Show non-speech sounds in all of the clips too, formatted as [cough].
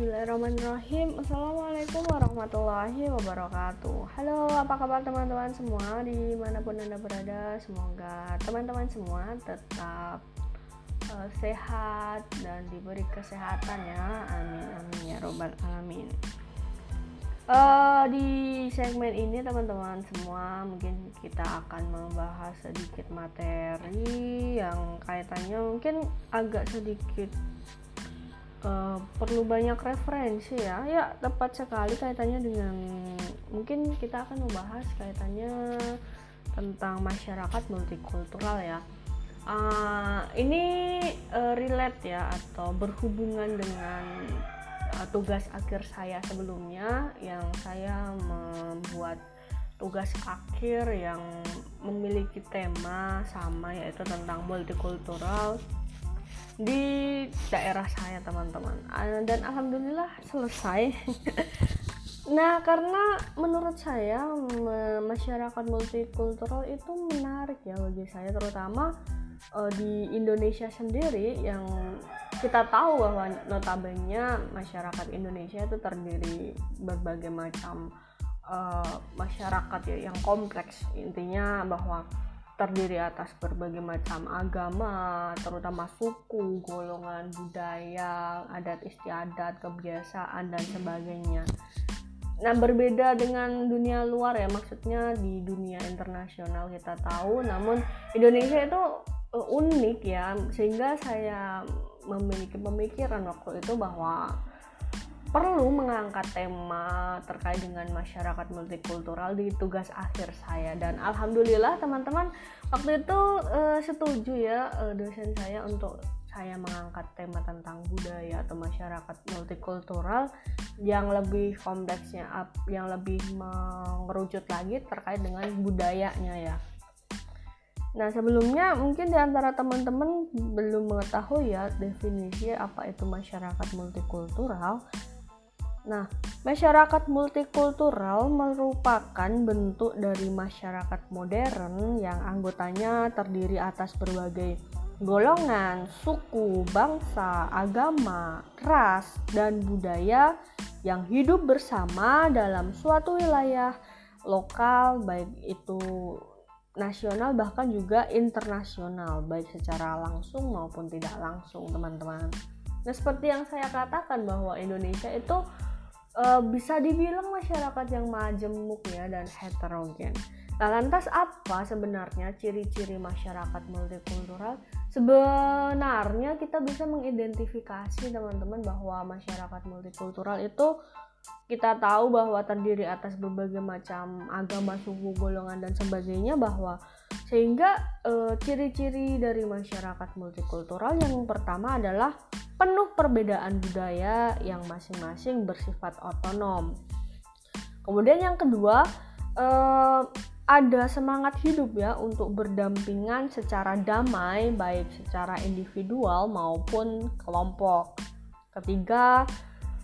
Bismillahirrahmanirrahim. Assalamualaikum warahmatullahi wabarakatuh. Halo apa kabar teman-teman semua? Di mana pun anda berada Semoga teman-teman semua tetap uh, sehat Dan diberi kesehatan ya. Amin amin ya robbal alamin. Uh, Di segmen ini teman-teman semua Mungkin kita akan membahas sedikit materi Yang kaitannya mungkin agak sedikit uh, perlu banyak referensi ya. Ya tepat sekali kaitannya dengan mungkin kita akan membahas kaitannya tentang masyarakat multikultural ya. Uh, ini uh, relate ya atau berhubungan dengan uh, tugas akhir saya sebelumnya yang saya membuat tugas akhir yang memiliki tema sama yaitu tentang multikultural di daerah saya teman-teman. Ah, dan alhamdulillah selesai. [laughs] Nah karena menurut saya masyarakat multikultural itu menarik ya bagi saya terutama uh, di Indonesia sendiri yang kita tahu bahwa notabene masyarakat Indonesia itu terdiri berbagai macam uh, masyarakat ya yang kompleks. Intinya bahwa terdiri atas berbagai macam agama, terutama suku, golongan, budaya, adat istiadat, kebiasaan dan sebagainya. Nah, berbeda dengan dunia luar ya, maksudnya di dunia internasional kita tahu, namun Indonesia itu uh, unik ya, sehingga saya memiliki pemikiran waktu itu bahwa perlu mengangkat tema terkait dengan masyarakat multikultural di tugas akhir saya dan alhamdulillah teman-teman waktu itu uh, setuju ya uh, dosen saya untuk saya mengangkat tema tentang budaya atau masyarakat multikultural yang lebih kompleksnya yang lebih mengerucut lagi terkait dengan budayanya ya Nah sebelumnya mungkin di antara teman-teman belum mengetahui ya definisi apa itu masyarakat multikultural. Nah, masyarakat multikultural merupakan bentuk dari masyarakat modern yang anggotanya terdiri atas berbagai golongan, suku, bangsa, agama, ras, dan budaya yang hidup bersama dalam suatu wilayah lokal, baik itu nasional bahkan juga internasional, baik secara langsung maupun tidak langsung, teman-teman. Nah, seperti yang saya katakan bahwa Indonesia itu uh, bisa dibilang masyarakat yang majemuk ya dan heterogen. Nah, lantas apa sebenarnya ciri-ciri masyarakat multikultural? Sebenarnya kita bisa mengidentifikasi teman-teman bahwa masyarakat multikultural itu kita tahu bahwa terdiri atas berbagai macam agama, suku, golongan dan sebagainya bahwa sehingga ciri ciri-ciri dari masyarakat multikultural yang pertama adalah penuh perbedaan budaya yang masing-masing bersifat otonom. Kemudian yang kedua, eh, ada semangat hidup ya untuk berdampingan secara damai baik secara individual maupun kelompok. Ketiga,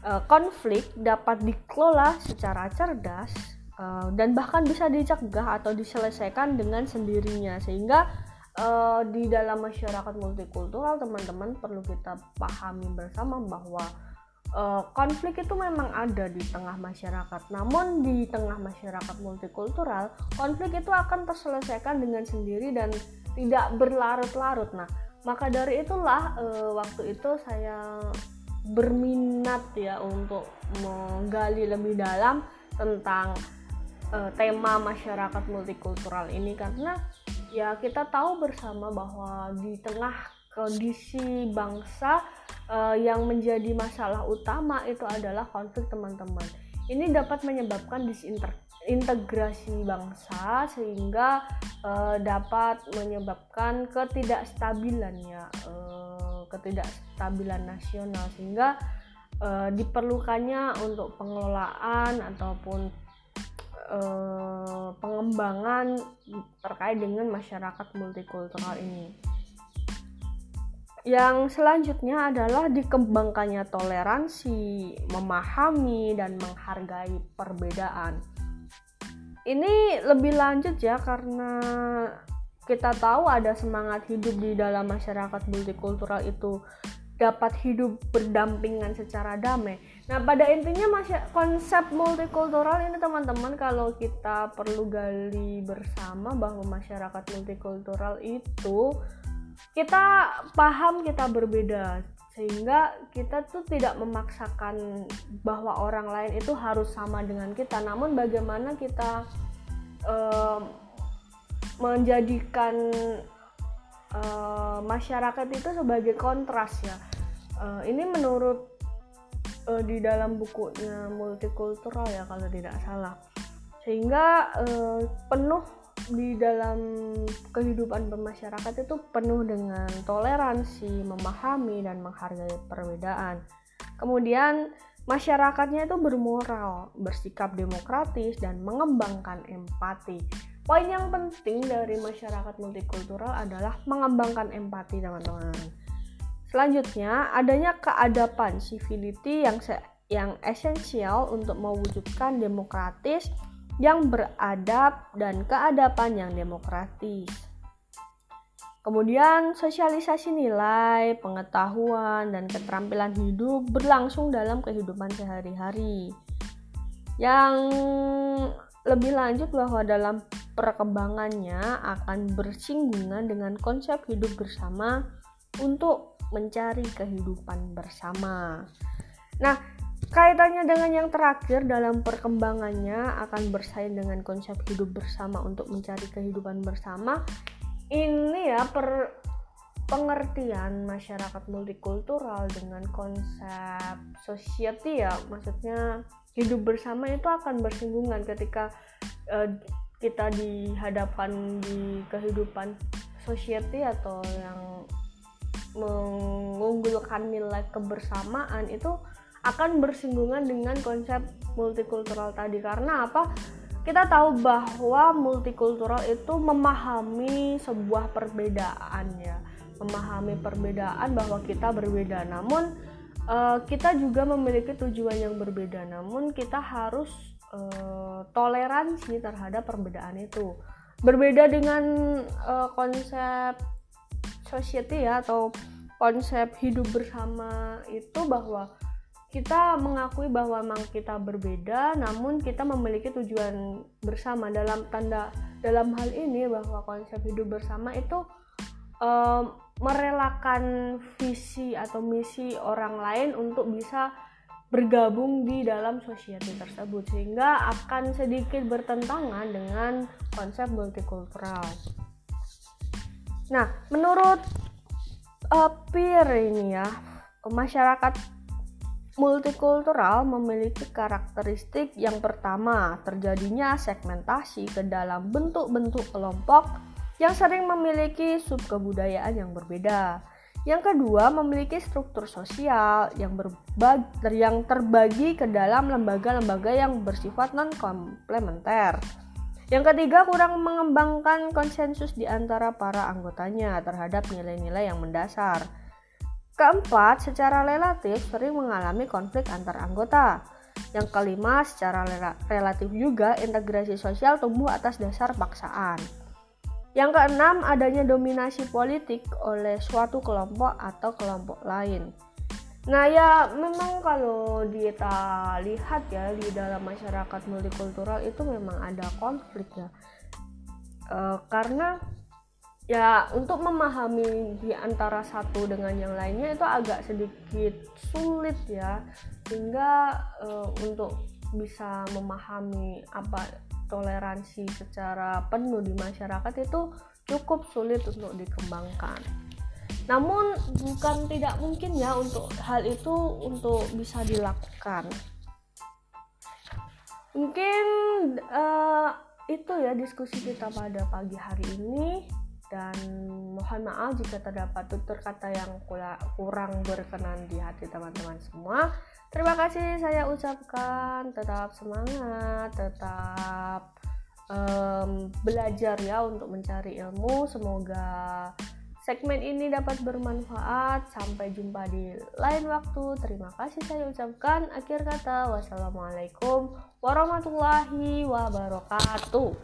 eh, konflik dapat dikelola secara cerdas eh, dan bahkan bisa dicegah atau diselesaikan dengan sendirinya sehingga uh, di dalam masyarakat multikultural teman-teman perlu kita pahami bersama bahwa uh, konflik itu memang ada di tengah masyarakat. Namun di tengah masyarakat multikultural konflik itu akan terselesaikan dengan sendiri dan tidak berlarut-larut. Nah maka dari itulah uh, waktu itu saya berminat ya untuk menggali lebih dalam tentang uh, tema masyarakat multikultural ini. Karena ya kita tahu bersama bahwa di tengah kondisi bangsa uh, yang menjadi masalah utama itu adalah konflik teman-teman. Ini dapat menyebabkan disintegrasi bangsa sehingga uh, dapat menyebabkan ketidakstabilannya uh, ketidakstabilan nasional sehingga uh, diperlukannya untuk pengelolaan ataupun uh, pengembangan terkait dengan masyarakat multikultural ini. Yang selanjutnya adalah dikembangkannya toleransi, memahami dan menghargai perbedaan. Ini lebih lanjut ya karena kita tahu ada semangat hidup di dalam masyarakat multikultural itu dapat hidup berdampingan secara damai. Nah, pada intinya masih konsep multikultural ini teman-teman kalau kita perlu gali bersama bahwa masyarakat multikultural itu kita paham kita berbeda sehingga kita tuh tidak memaksakan bahwa orang lain itu harus sama dengan kita. Namun bagaimana kita um, menjadikan uh, masyarakat itu sebagai kontras ya. Uh, ini menurut uh, di dalam bukunya multikultural ya kalau tidak salah sehingga uh, penuh di dalam kehidupan bermasyarakat itu penuh dengan toleransi, memahami dan menghargai perbedaan. Kemudian masyarakatnya itu bermoral, bersikap demokratis dan mengembangkan empati. Poin yang penting dari masyarakat multikultural adalah mengembangkan empati, teman-teman. Selanjutnya, adanya keadapan civility yang yang esensial untuk mewujudkan demokratis yang beradab dan keadapan yang demokratis. Kemudian, sosialisasi nilai, pengetahuan, dan keterampilan hidup berlangsung dalam kehidupan sehari-hari. Yang lebih lanjut bahwa dalam perkembangannya akan bersinggungan dengan konsep hidup bersama untuk mencari kehidupan bersama. Nah, kaitannya dengan yang terakhir dalam perkembangannya akan bersaing dengan konsep hidup bersama untuk mencari kehidupan bersama. Ini ya per pengertian masyarakat multikultural dengan konsep society ya maksudnya hidup bersama itu akan bersinggungan ketika uh, kita dihadapkan di kehidupan society atau yang mengunggulkan nilai kebersamaan itu akan bersinggungan dengan konsep multikultural tadi karena apa? Kita tahu bahwa multikultural itu memahami sebuah perbedaan ya, memahami perbedaan bahwa kita berbeda. Namun uh, kita juga memiliki tujuan yang berbeda. Namun kita harus uh, toleransi terhadap perbedaan itu. Berbeda dengan uh, konsep society ya atau konsep hidup bersama itu bahwa kita mengakui bahwa memang kita berbeda namun kita memiliki tujuan bersama dalam tanda dalam hal ini bahwa konsep hidup bersama itu um, merelakan visi atau misi orang lain untuk bisa bergabung di dalam society tersebut sehingga akan sedikit bertentangan dengan konsep multikultural. Nah, menurut uh, peer ini ya, masyarakat multikultural memiliki karakteristik yang pertama, terjadinya segmentasi ke dalam bentuk-bentuk kelompok yang sering memiliki subkebudayaan yang berbeda. Yang kedua, memiliki struktur sosial yang yang terbagi ke dalam lembaga-lembaga yang bersifat non-komplementer. Yang ketiga, kurang mengembangkan konsensus di antara para anggotanya terhadap nilai-nilai yang mendasar. Keempat, secara relatif sering mengalami konflik antar anggota. Yang kelima, secara relatif juga integrasi sosial tumbuh atas dasar paksaan. Yang keenam, adanya dominasi politik oleh suatu kelompok atau kelompok lain. Nah ya memang kalau kita lihat ya di dalam masyarakat multikultural itu memang ada konflik ya e, karena ya untuk memahami di antara satu dengan yang lainnya itu agak sedikit sulit ya sehingga e, untuk bisa memahami apa toleransi secara penuh di masyarakat itu cukup sulit untuk dikembangkan. Namun bukan tidak mungkin ya untuk hal itu untuk bisa dilakukan. Mungkin uh, itu ya diskusi kita pada pagi hari ini dan mohon maaf jika terdapat tutur kata yang kurang berkenan di hati teman-teman semua. Terima kasih saya ucapkan tetap semangat, tetap um, belajar ya untuk mencari ilmu. Semoga segmen ini dapat bermanfaat. Sampai jumpa di lain waktu. Terima kasih saya ucapkan. Akhir kata, wassalamualaikum warahmatullahi wabarakatuh.